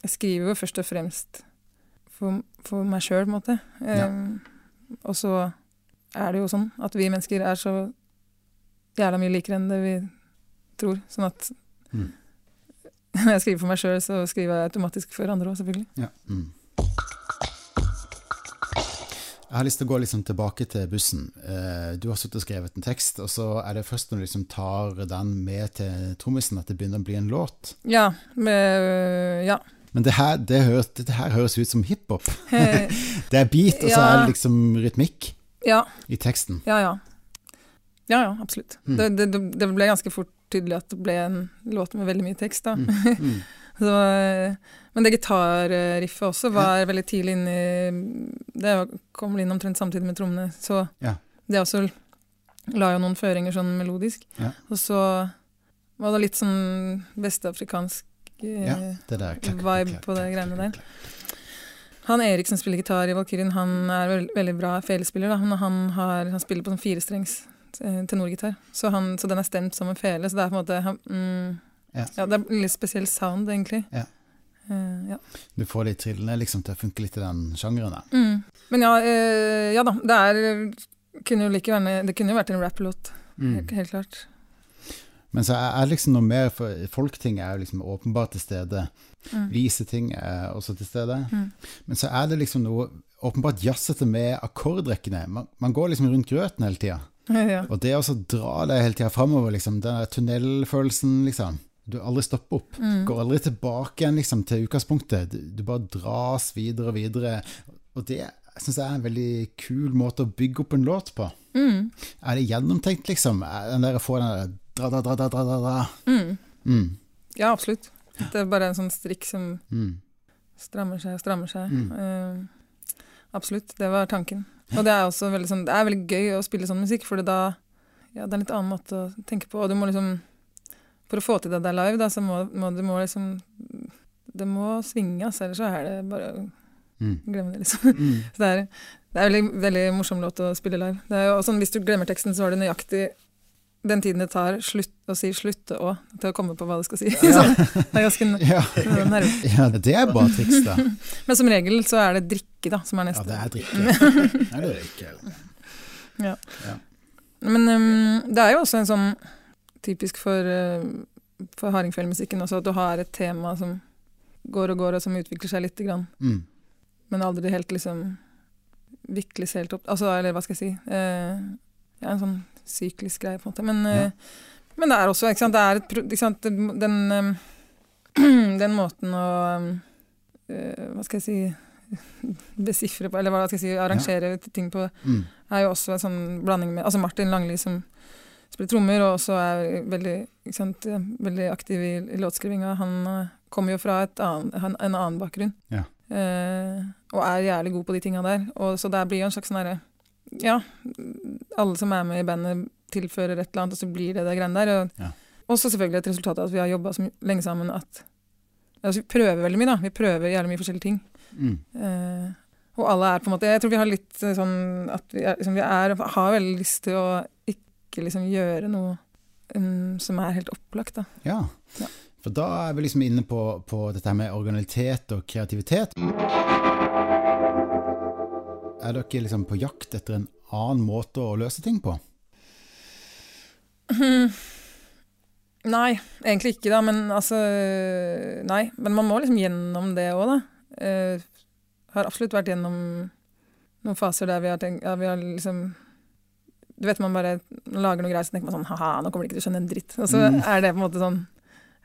Jeg skriver jo først og fremst for, for meg sjøl, på en måte. Ja. Um, og så er det jo sånn at vi mennesker er så jævla mye likere enn det vi tror. Sånn at Mm. når jeg skriver for meg sjøl, så skriver jeg automatisk for andre òg, selvfølgelig. Ja. Mm. Jeg har lyst til å gå liksom tilbake til bussen. Eh, Du har sittet og skrevet en tekst, og så er det først når du liksom tar den med til trommisen at det begynner å bli en låt. Ja. Med, ja. Men det her, det høres, det her høres ut som hiphop. Eh, Det er beat, og så Ja. er det liksom rytmikk ja. i teksten. Ja, ja. Ja, ja, absolutt. Mm. Det, det, det ble ganske fort tydelig at det ble en låt med veldig mye tekst, da. Mm. Mm. Så, eh, men det gitarriffet også var veldig tidlig inn i Det kom vel inn omtrent samtidig med trommene, så Ja. det også la jo noen føringer sånn melodisk. Ja. Og så var det litt sånn vestafrikansk Ja, Det der klak, vibe klakk, på det greiene der. Han Erik som spiller gitar i Valkyrien, han er veld, veldig bra felespiller. Han, har, han spiller på sånn firestrengs eh, tenorgitar, så, han, så den er stemt som en fele. Så det er på en måte han, mm, Ja. ja, Det er en litt spesiell sound, egentlig. Ja. Uh, ja. Du får de trillene liksom til å funke litt i den sjangeren. da. Mm. Men ja, uh, ja da. Det er kunne jo like gjerne Det kunne jo vært en rap-låt, Mm. helt, helt klart. Men så er er liksom noe mer, for folkting er jo liksom åpenbart til stede. Mm. Vise ting er også til stede. Mm. Men så er det liksom noe åpenbart jazzete med akkordrekkene. Man, man går liksom rundt grøten hele tida. ja. Og det å dra deg hele tida framover, liksom, den tunnelfølelsen, liksom. Du aldri stopper opp. Mm. Går aldri tilbake igjen liksom, til utgangspunktet. Du, du bare dras videre og videre. Og det syns jeg er en veldig kul måte å bygge opp en låt på. Mm. Er det gjennomtenkt, liksom? Den der å få den dra, dra, dra, dra, dra, dra. Mm. Mm. Ja, absolutt. Det er bare en sånn strikk som Mm. strammer seg og strammer seg. Eh, absolutt, det var tanken. Og det er også veldig, sånn, det er veldig gøy å spille sånn musikk, for da ja, det er en litt annen måte å tenke på. Og du må liksom For å få til det der live, da, så må, må du må liksom Det må svinge, altså, ellers så er det bare å Mm. glemme det, liksom. Mm. Så det er, det er veldig, veldig morsom låt å spille live. Det er jo sånn, Hvis du glemmer teksten, så har du nøyaktig den tiden det tar slutt, å si 'slutte' òg, til å komme på hva du skal si. Ja. Det er ganske Ja. ja, det er bare triks, da. Men som regel så er det drikke da, som er Ja, det er drikke. Nei, det er ikke Men um, det er jo også en sånn typisk for, uh, for hardingfjellmusikken også, at du har et tema som går og går, og som utvikler seg lite grann, mm. men aldri helt liksom vikles helt opp. Altså, eller hva skal jeg si uh, Ja, en sånn syklisk greie, på en måte. Men, Ja. men det er også, ikke sant, det er et ikke sant, den, den, um, måten å uh, Hva skal jeg si Besifre på, eller hva skal jeg si, arrangere ting på, Mm. er jo også en sånn blanding med Altså Martin Langli som spiller trommer, og også er veldig, sant, eh, veldig aktiv i, i låtskrivinga. Han eh, kommer jo fra annen, en annen bakgrunn. Ja. Eh, og er jævlig god på de tinga der. Og, så der blir jo en slags sånn derre Ja, alle som er med i bandet tilfører et eller annet, og så blir det de greiene der. Og Ja. også selvfølgelig et resultat av at vi har jobba så lenge sammen at altså, Vi prøver veldig mye, da. Vi prøver jævlig mye forskjellige ting. Mm. Eh, og alle er på en måte Jeg tror vi har litt eh, sånn at vi, er, liksom, vi er, har veldig lyst til å ikke liksom gjøre noe um, som er helt opplagt, da. Ja. Ja. For da er vi liksom inne på, på dette med originalitet og kreativitet. Er dere liksom på jakt etter en annen måte å løse ting på? Nei, egentlig ikke, da. Men altså Nei. Men man må liksom gjennom det òg, da. Jeg har absolutt vært gjennom noen faser der vi har tenkt ja, vi har liksom Du vet man bare lager noe greier, så tenker man sånn ha-ha, nå kommer de ikke til å skjønne en dritt. Og så Mm. er det på en måte sånn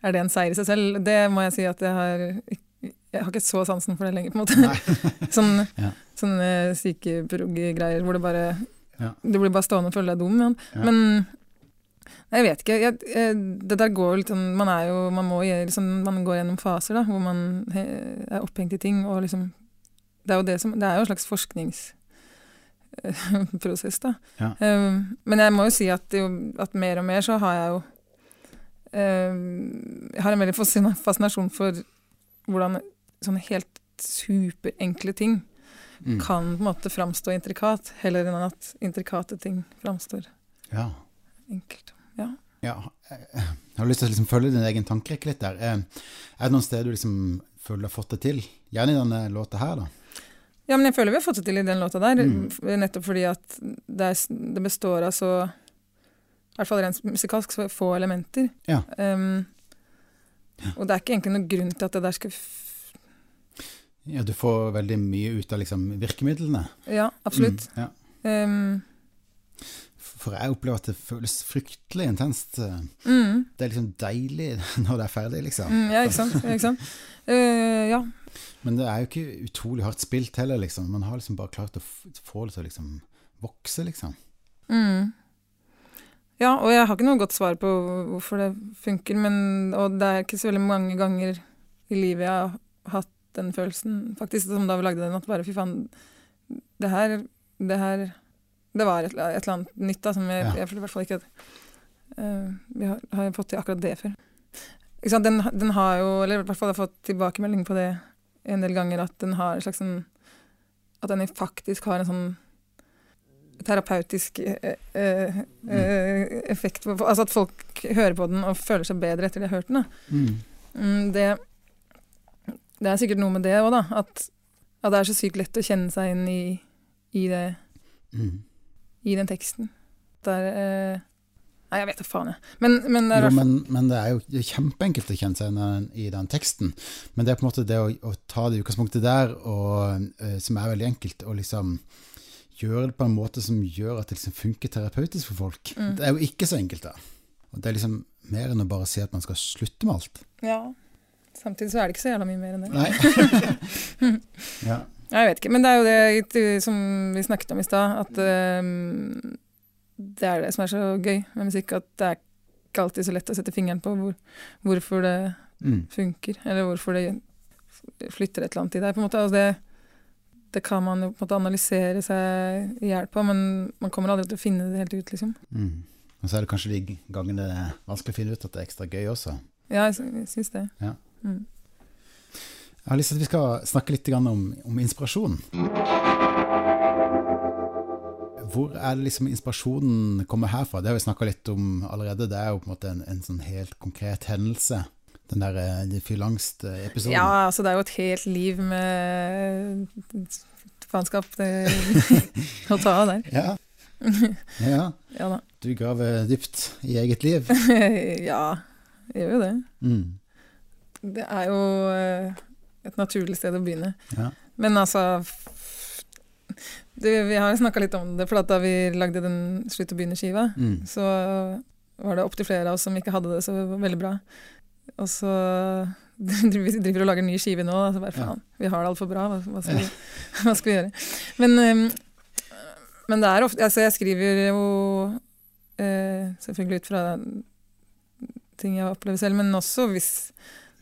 Er det en seier i seg selv? Det må jeg si at jeg har ikke- Jeg har ikke så sansen for det lenger, på en måte. Sånn, Ja. Sånne sykeprog-greier hvor det bare Ja. Du blir bare stående og føle deg dum. Men, Ja. men jeg vet ikke. Jeg, jeg, det der går litt sånn Man jo Man må liksom, Man går gjennom faser da, hvor man he, er opphengt i ting, og liksom Det er jo det som Det er jo en slags forskningsprosess, da. Ja. Um, men jeg må jo si at, jo, at mer og mer så har jeg jo um, Jeg har en veldig fascinasjon for hvordan sånne helt superenkle ting Mm. kan på en måte framstå intrikat, heller enn at intrikate ting framstår Ja. enkelt. ja. Jeg har lyst til å liksom følge din egen tankerekke litt der. Eh, Er det noen steder du liksom føler du har fått det til? Gjerne i denne låta her, da. Ja, men jeg føler vi har fått det til i den låta der, Mm. nettopp fordi at det, er, det består av så I hvert fall rent musikalsk så få elementer. Ja. Um, og det er ikke egentlig noen grunn til at det der skal Ja, du får veldig mye ut av liksom virkemidlene. Ja, absolutt. Mm, ja. Um, For jeg opplever at det føles fryktelig intenst. mm, Det er liksom deilig når det er ferdig, liksom. mm, ja, ikke sant. Ikke sant? Uh, ja. Men det er jo ikke utrolig hardt spilt heller, liksom. Man har liksom bare klart å få det til å liksom vokse, liksom. Mm. Ja, og jeg har ikke noe godt svar på hvorfor det funker, men, og det er ikke så veldig mange ganger i livet jeg har hatt den følelsen, faktisk, som da vi lagde den, at bare fy faen, det her, det her, det var et, et eller annet nytt da, som jeg, Ja. jeg i hvert fall ikke eh, vi har, har fått til akkurat det før. Ikke sant, den, den har jo, eller i hvert fall har fått tilbakemelding på det en del ganger, at den har en slags sånn, at den faktisk har en sånn terapeutisk eh, eh, eh, effekt. på- Altså at folk hører på den og føler seg bedre etter de har hørt den. Mm. Mm, det, det er sikkert noe med det òg, da. At, at det er så sykt lett å kjenne seg inn i, i, det, Mm. i den teksten. Det er, eh, Nei, jeg vet da faen, jeg. Men, men det er Jo, men, men det er jo det er kjempeenkelt å kjenne seg inn i den teksten. Men det er på en måte det å, å ta det utgangspunktet der, og, eh, som er veldig enkelt, og liksom gjøre det på en måte som gjør at det liksom funker terapeutisk for folk. Mm. Det er jo ikke så enkelt, da. Og det er liksom mer enn å bare si at man skal slutte med alt. Ja. Samtidig så er det ikke så jævla mye mer enn det. Nei. ja. Jeg vet ikke, men det er jo det det som vi snakket om i stad, at uh, det er det som er så gøy med musikk, at det er ikke alltid så lett å sette fingeren på hvor, hvorfor det Mm. funker, eller hvorfor det flytter et eller annet i deg. på en måte. Altså det, det kan man jo på en måte analysere seg i hjel på, men man kommer aldri til å finne det helt ut, liksom. Mm. Og så er det kanskje de gangene det er vanskelig å finne ut at det er ekstra gøy også. Ja, jeg syns det. Ja. Mm. Jeg har lyst til at vi skal snakke litt om, om inspirasjon. Hvor er det liksom inspirasjonen kommer herfra? Det har vi snakka litt om allerede. Det er jo på en måte en, en sånn helt konkret hendelse. Den der eh, de fyrlangst-episoden. Ja, altså det er jo et helt liv med faenskap å ta av der. Ja. ja. Ja. Du graver dypt i eget liv. ja, jeg gjør jo det. Mm. Det er jo eh, et naturlig sted å begynne. Ja. Men altså du, Vi har snakka litt om det, for da vi lagde den Slutt å begynne-skiva, Mm. så var det opptil flere av oss som ikke hadde det så veldig bra. Og så vi driver og lager ny skive nå, så bare Ja. faen, vi har det altfor bra, hva, hva, skal vi, hva skal vi gjøre? Men, men det er ofte Altså, jeg skriver jo eh, selvfølgelig ut fra ting jeg opplever selv, men også hvis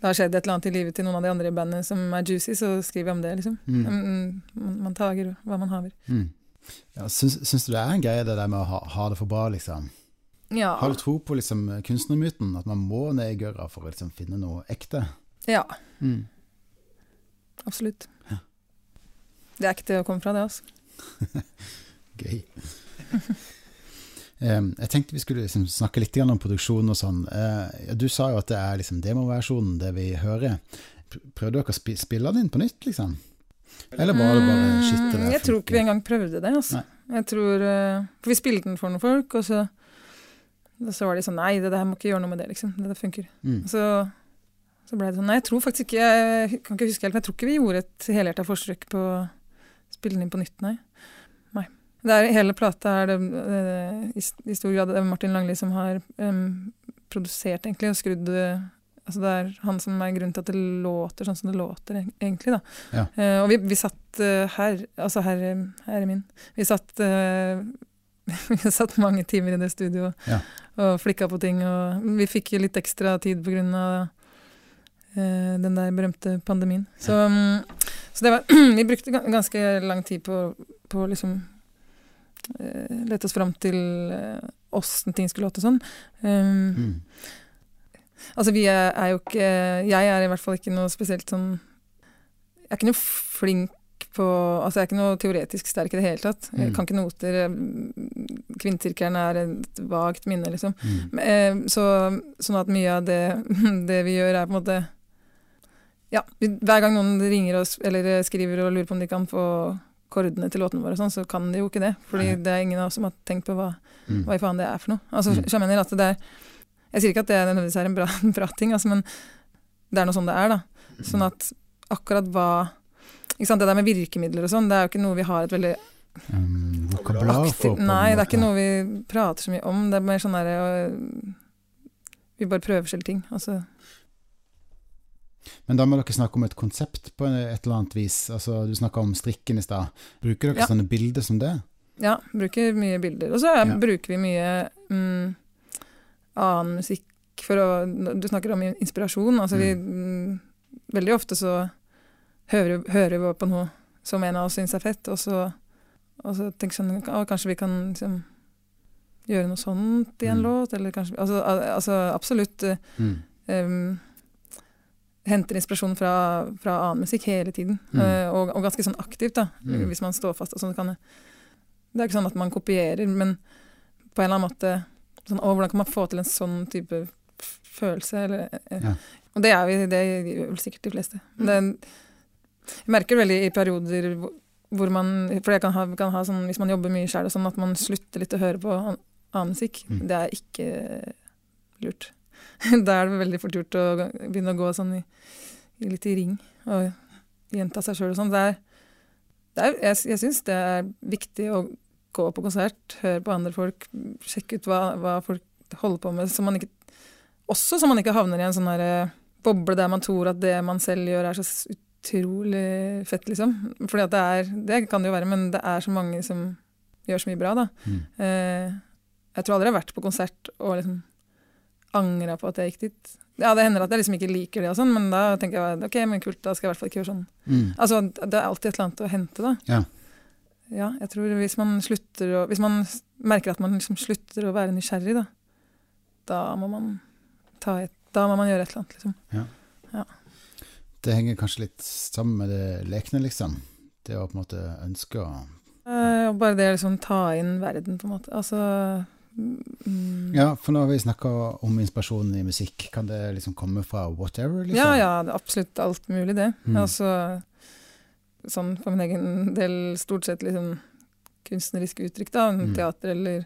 det har skjedd et eller annet i livet til noen av de andre i bandet som er juicy, så skriver jeg om det, liksom. Mm. Mm, Man, man tager hva man haver. Mm. Ja, syns, syns du det er en greie det der med å ha, ha det for bra, liksom? Ja. Har du tro på liksom kunstnermyten? At man må ned i gørra for å liksom finne noe ekte? ja, Mm. absolutt. Ja. Det er ekte å komme fra, det, altså. Gøy. Em, jeg tenkte vi skulle liksom snakke litt om produksjon og sånn. Eh, du sa jo at det er liksom demoversjonen, det vi hører. Pr- Prøvde dere å spi spille den inn på nytt, liksom? Eller var det bare skitt? Mm, Jeg tror ikke vi engang prøvde det. Altså. Jeg tror, eh, for vi spilte den for noen folk, og så, og så var de sånn Nei, det der må ikke gjøre noe med det, liksom. Det der funker. Mm. Så, så ble det sånn Nei, jeg tror faktisk ikke Jeg kan ikke huske helt, men jeg tror ikke vi gjorde et helhjerta forsøk på å spille den inn på nytt, nei. Er, hele plata er det eh, i, i stor grad Martin Langli som har um, produsert, egentlig, og skrudd Altså det er han som er grunnen til at det låter sånn som det låter, egentlig, da. Ja. Uh, og vi, vi satt eh, her, altså her, her er min, vi satt vi satt mange timer i det studioet Ja. og flikka på ting, og vi fikk litt ekstra tid på grunn av den der berømte pandemien. Så, mm, så det var Vi brukte ganske lang tid på, på å liksom lete oss fram til eh, åssen ting skulle låte sånn. Um, Mm. Altså, vi er, er jo ikke Jeg er i hvert fall ikke noe spesielt sånn Jeg er ikke noe flink på Altså, jeg er ikke noe teoretisk sterk i det hele tatt. Jeg Mm. kan ikke noter. Kvinnesirkelen er et vagt minne, liksom. Mm. Eh, Så, sånn at mye av det, det vi gjør, er på en måte Ja, hver gang noen ringer oss eller eh, skriver og lurer på om de kan få kordene til låtene våre, og sånn, så kan de jo ikke det. Fordi det er ingen av oss som har tenkt på hva, Mm. hva i faen det er for noe. Altså, Mm. jeg mener at det er Jeg sier ikke at det nødvendigvis er en bra, bra ting, altså, men det er noe sånn det er, da. Sånn at akkurat hva ikke sant, Det der med virkemidler og sånn, det er jo ikke noe vi har et veldig Um, vokabular for Nei, det er ikke noe vi prater så mye om. Det er mer sånn derre øh, Vi bare prøver selv ting. Altså, Men da må dere snakke om et konsept på et eller annet vis. Altså, du snakka om strikken i stad. Bruker dere Ja. sånne bilder som det? ja, bruker mye bilder. Og så er- Ja. bruker vi mye mm, annen musikk for å Du snakker om inspirasjon. Altså vi mm, Veldig ofte så hører, hører vi på noe som en av oss syns er fett, og så, og så tenker vi sånn Å, kanskje vi kan liksom gjøre noe sånt i en Mm. låt, eller kanskje Altså, altså absolutt. eh, Mm. um, henter inspirasjon fra, fra annen musikk hele tiden. Mm. Eh, og, og ganske sånn aktivt, da, Mm. hvis man står fast. Og sånn, kan det, det er ikke sånn at man kopierer, men på en eller annen måte sånn, å, Hvordan kan man få til en sånn type følelse? Eller, eh, Ja. Og det, er vi, det gjør vel sikkert de fleste. Men det, jeg merker veldig i perioder hvor man For jeg kan ha, kan ha sånn, hvis man jobber mye sjøl, sånn at man slutter litt å høre på annen musikk. Mm. Det er ikke lurt. da er det veldig fort gjort å begynne å gå sånn i, i litt i ring og gjenta seg sjøl og sånn. Det er, det er, jeg jeg syns det er viktig å gå på konsert, høre på andre folk, sjekke ut hva, hva folk holder på med, så man ikke også så man ikke havner i en sånn boble der man tror at det man selv gjør er så utrolig fett, liksom. Fordi at det er, det kan det jo være, men det er så mange som gjør så mye bra, da. Mm. Eh, jeg tror aldri jeg har vært på konsert og liksom angra på at jeg gikk dit. Ja, det hender at jeg liksom ikke liker det og sånn, men da tenker jeg ok, men kult, da skal jeg i hvert fall ikke gjøre sånn. Mm. Altså, det er alltid et eller annet å hente, da. Ja. Ja, jeg tror hvis man slutter å Hvis man merker at man liksom slutter å være nysgjerrig, da, da må man ta et Da må man gjøre et eller annet, liksom. Ja. ja. Det henger kanskje litt sammen med det lekne, liksom. Det å på en måte ønske å Eh, bare det å liksom ta inn verden, på en måte. Altså mm, Ja, for nå har vi snakker om inspirasjonen i musikk. Kan det liksom komme fra whatever, liksom? Ja, ja, absolutt alt mulig, det. Mm. Altså, sånn for min egen del stort sett liksom kunstneriske uttrykk, da. Mm. Teater eller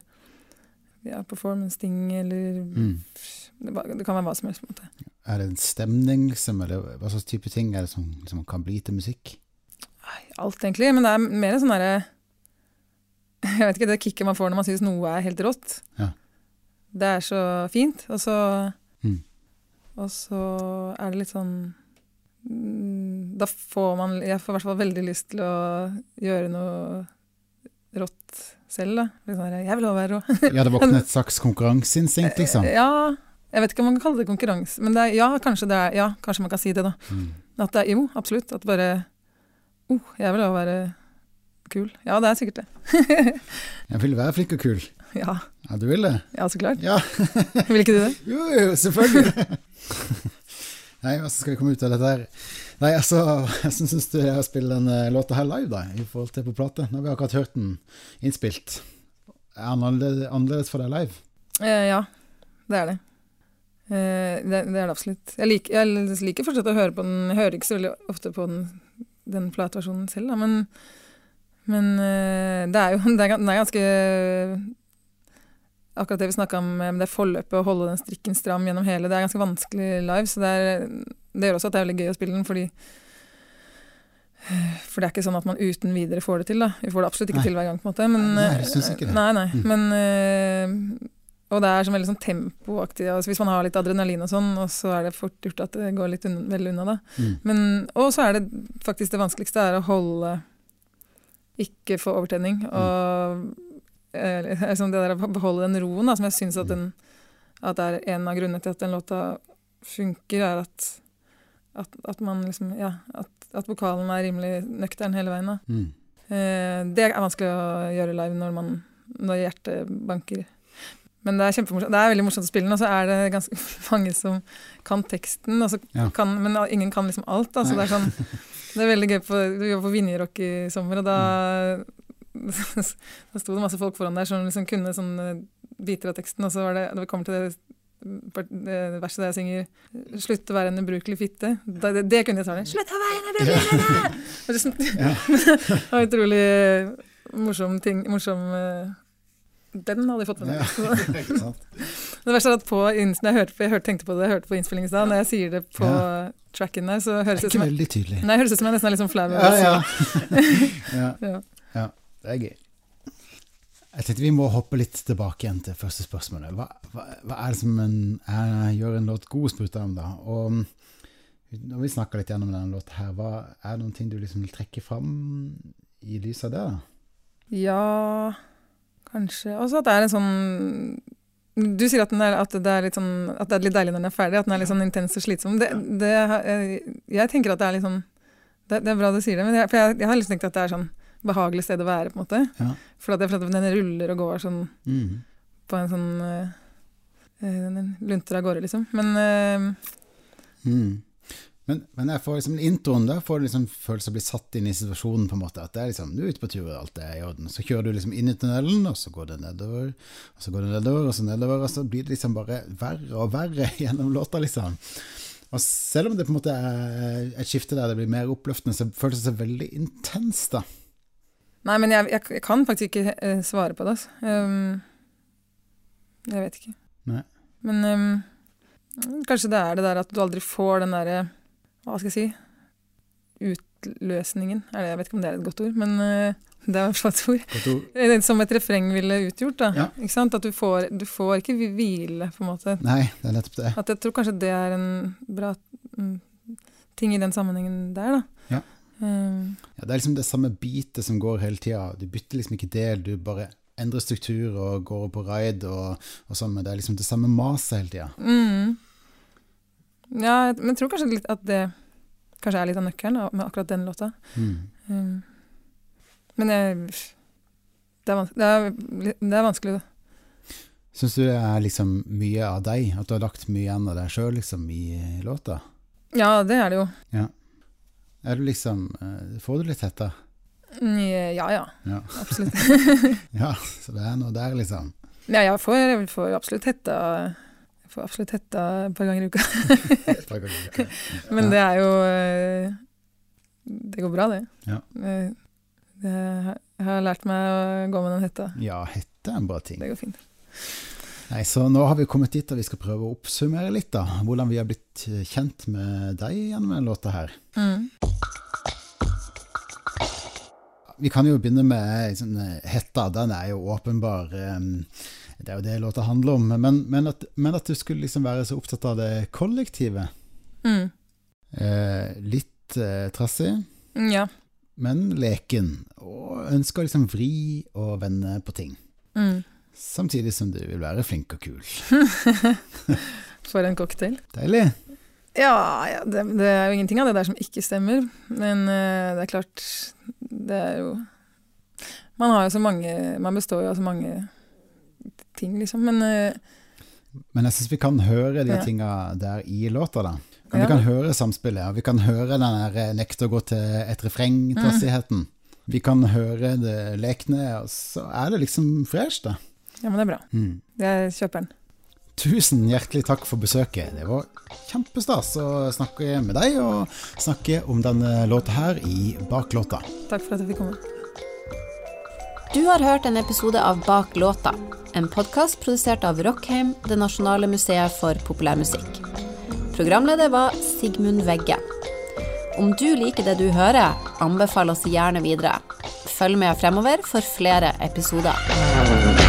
ja, performance-ting eller Mm. det, det kan være hva som helst, på en måte. Er det en stemning, liksom, eller hva slags type ting er det som som kan bli til musikk? Alt egentlig, men det er mer en sånn derre Jeg vet ikke, det kicket man får når man syns noe er helt rått. Ja. Det er så fint, og så Mm. Og så er det litt sånn mm, Da får man Jeg får i hvert fall veldig lyst til å gjøre noe rått selv, da. Sånn jeg vil også være rå. Ja, det våkner et slags konkurranseinstinkt, liksom? Ja, jeg vet ikke om man kan kalle det konkurranse, men det er, ja, kanskje det er, ja, kanskje man kan si det, da. Mm. At det er, jo, absolutt. At bare oh, jeg vil også være kul. Ja, det er sikkert det. Jeg vil være flink og kul. Ja, Ja, du vil det? ja så klart. Ja, Vil ikke du det? jo, jo, selvfølgelig. Nei, hvordan skal vi komme ut av dette her? Nei, altså, hvordan syns du det er å spille den eh, låta her live, da, i forhold til på plate? Nå har vi akkurat hørt den innspilt. Er den annerledes for deg live? Eh, ja, det er det. Eh, det. Det er det absolutt. Jeg liker, jeg liker fortsatt å høre på den. Jeg hører ikke så veldig ofte på den, den plateversjonen selv, da, men, men eh, det er jo det er, den er ganske Akkurat det vi snakka om med det forløpet, å holde den strikken stram gjennom hele, det er ganske vanskelig live. Så det, er, det gjør også at det er veldig gøy å spille den, fordi For det er ikke sånn at man uten videre får det til, da. Vi får det absolutt ikke Nei. til hver gang, på en måte. Men, Nei, jeg synes ikke det. Nei, nei. Mm. Men eh, Og det er sånn veldig sånn tempoaktig. Altså hvis man har litt adrenalin og sånn, og så er det fort gjort at det går litt unna, vel unna, da. Mm. Men, og så er det faktisk det vanskeligste er å holde Ikke få overtenning. Og eh, liksom det der å beholde den roen, da, som jeg syns at, den- at er en av grunnene til at den låta funker, er at, at, at man liksom Ja, at, at vokalen er rimelig nøktern hele veien. da. Mm. Eh, det er vanskelig å gjøre live når, man, når hjertet banker. Men det er kjempemorsomt. Det er veldig morsomt å spille den, og så er det ganske mange som kan teksten, Ja. kan, men ingen kan liksom alt. Da, det er sånn Det er veldig gøy på Vi var på Vinjerock i sommer, og da Da sto det masse folk foran der som liksom kunne sånne biter av teksten, og så var det Når vi kommer til det, det verset der jeg synger 'Slutt å være en ubrukelig fitte', da, det, det kunne jeg svare. 'Slutt å være en ubrukelig fitte!' Det sånn- Ja. det var utrolig morsom ting morsom, eh, Den hadde jeg fått med meg. Ja? Det verste er at på, jeg, hørte jeg tenkte på det, jeg hørte på innspillingen i stad, når jeg sier det på Ja. tracken der, så høres det ut som veldig tydelig. nei, høres ut som jeg nesten er litt sånn flau. over Ja, ja. det. ja. Det er gøy. Jeg tenkte vi må hoppe litt tilbake igjen til første spørsmålet. Hva, hva, hva er det som en, er, gjør en låt god, spurte jeg om da. Og mm, når vi snakker litt gjennom denne låten her, hva er det noen ting du liksom vil trekke fram i lys av det? Ja, kanskje. Også at det er en sånn Du sier at, den er, at, det er litt sånn, at det er litt deilig når den er ferdig, at den er litt sånn intens og slitsom. Det, det, jeg, jeg tenker at det er litt sånn Det, det er bra du sier det, men jeg, for jeg, jeg har liksom tenkt at det er sånn behagelig sted å være, på en måte. Ja. For at, for at den ruller og går sånn Mm. på en sånn eh, eh, Den lunter av gårde, liksom. Men eh, Mm. Men, men jeg får liksom introen da, får liksom følelse av å bli satt inn i situasjonen, på en måte. At det er liksom, du er ute på tur, og alt er i orden. Så kjører du liksom inn i tunnelen, og så går det nedover, og så går det nedover, og så nedover, og så blir det liksom bare verre og verre gjennom låta, liksom. Og selv om det på en måte er et skifte der det blir mer oppløftende, så føles det så veldig intenst, da. Nei, men jeg, jeg, jeg kan faktisk ikke eh, svare på det. Altså. Um, Jeg vet ikke. Nei. Men um, kanskje det er det der at du aldri får den derre Hva skal jeg si Utløsningen. Eller jeg vet ikke om det er et godt ord, men eh, det er i hvert fall et ord. Ord. Som et refreng ville utgjort. da. Ja. Ikke sant? At du får, du får ikke hvile, på en måte. Nei, det er nettopp det. At jeg tror kanskje det er en bra mm, ting i den sammenhengen der, da. Ja. Um. Ja, det er liksom det samme bitet som går hele tida. Du bytter liksom ikke del, du bare endrer struktur og går på raid og, og sånn, men det er liksom det samme maset hele tida. mm. Ja, men jeg tror kanskje litt at det kanskje er litt av nøkkelen med akkurat den låta. Mm. Um, men jeg, det, er det, er, det er vanskelig, da. Syns du det er liksom mye av deg? At du har lagt mye igjen av deg sjøl liksom, i låta? Ja, det er det jo. Er du liksom eh, Får du litt hetta? Mm, Ja ja, Ja. absolutt. ja, så det er noe der, liksom. Ja, jeg får, jeg får absolutt hetta jeg får absolutt hetta et par ganger i uka. Par ganger. Men det er jo eh, Det går bra, det. Ja. Eh, det jeg har lært meg å gå med den hetta. Ja, hette er en bra ting. Det går fint. Nei, så nå har vi kommet dit og vi skal prøve å oppsummere litt, da. Hvordan vi har blitt eh, kjent med deg gjennom denne låta her. Mm. Vi kan jo begynne med eh, hetta. Den er jo åpenbar. eh, Det er jo det låta handler om. Men, men, at, men at du skulle liksom være så opptatt av det kollektive. Mm. Eh, litt eh, trassig, Mm, Ja. men leken. Og ønsker liksom vri og vende på ting. Mm. Samtidig som du vil være flink og kul. For en cocktail. Deilig. Ja, ja det, det er jo ingenting av det der som ikke stemmer. Men uh, det er klart Det er jo Man har jo så mange Man består jo av så mange ting, liksom. Men uh, Men jeg syns vi kan høre de Ja. tinga der i låta, da. Ja. Vi kan høre samspillet, og vi kan høre den der eh, nekte å gå til et refreng-trassigheten. Vi kan høre det lekne, og så er det liksom fresh, da. ja, men det er bra. Mm. Jeg kjøper den. Tusen hjertelig takk for besøket. Det var kjempestas å snakke med deg, og snakke om denne låta her i Baklåta. Takk for at jeg fikk komme. Du har hørt en episode av Bak låta, en podkast produsert av Rockheim, det nasjonale museet for populærmusikk. Programleder var Sigmund Vegge. Om du liker det du hører, anbefal oss gjerne videre. Følg med fremover for flere episoder.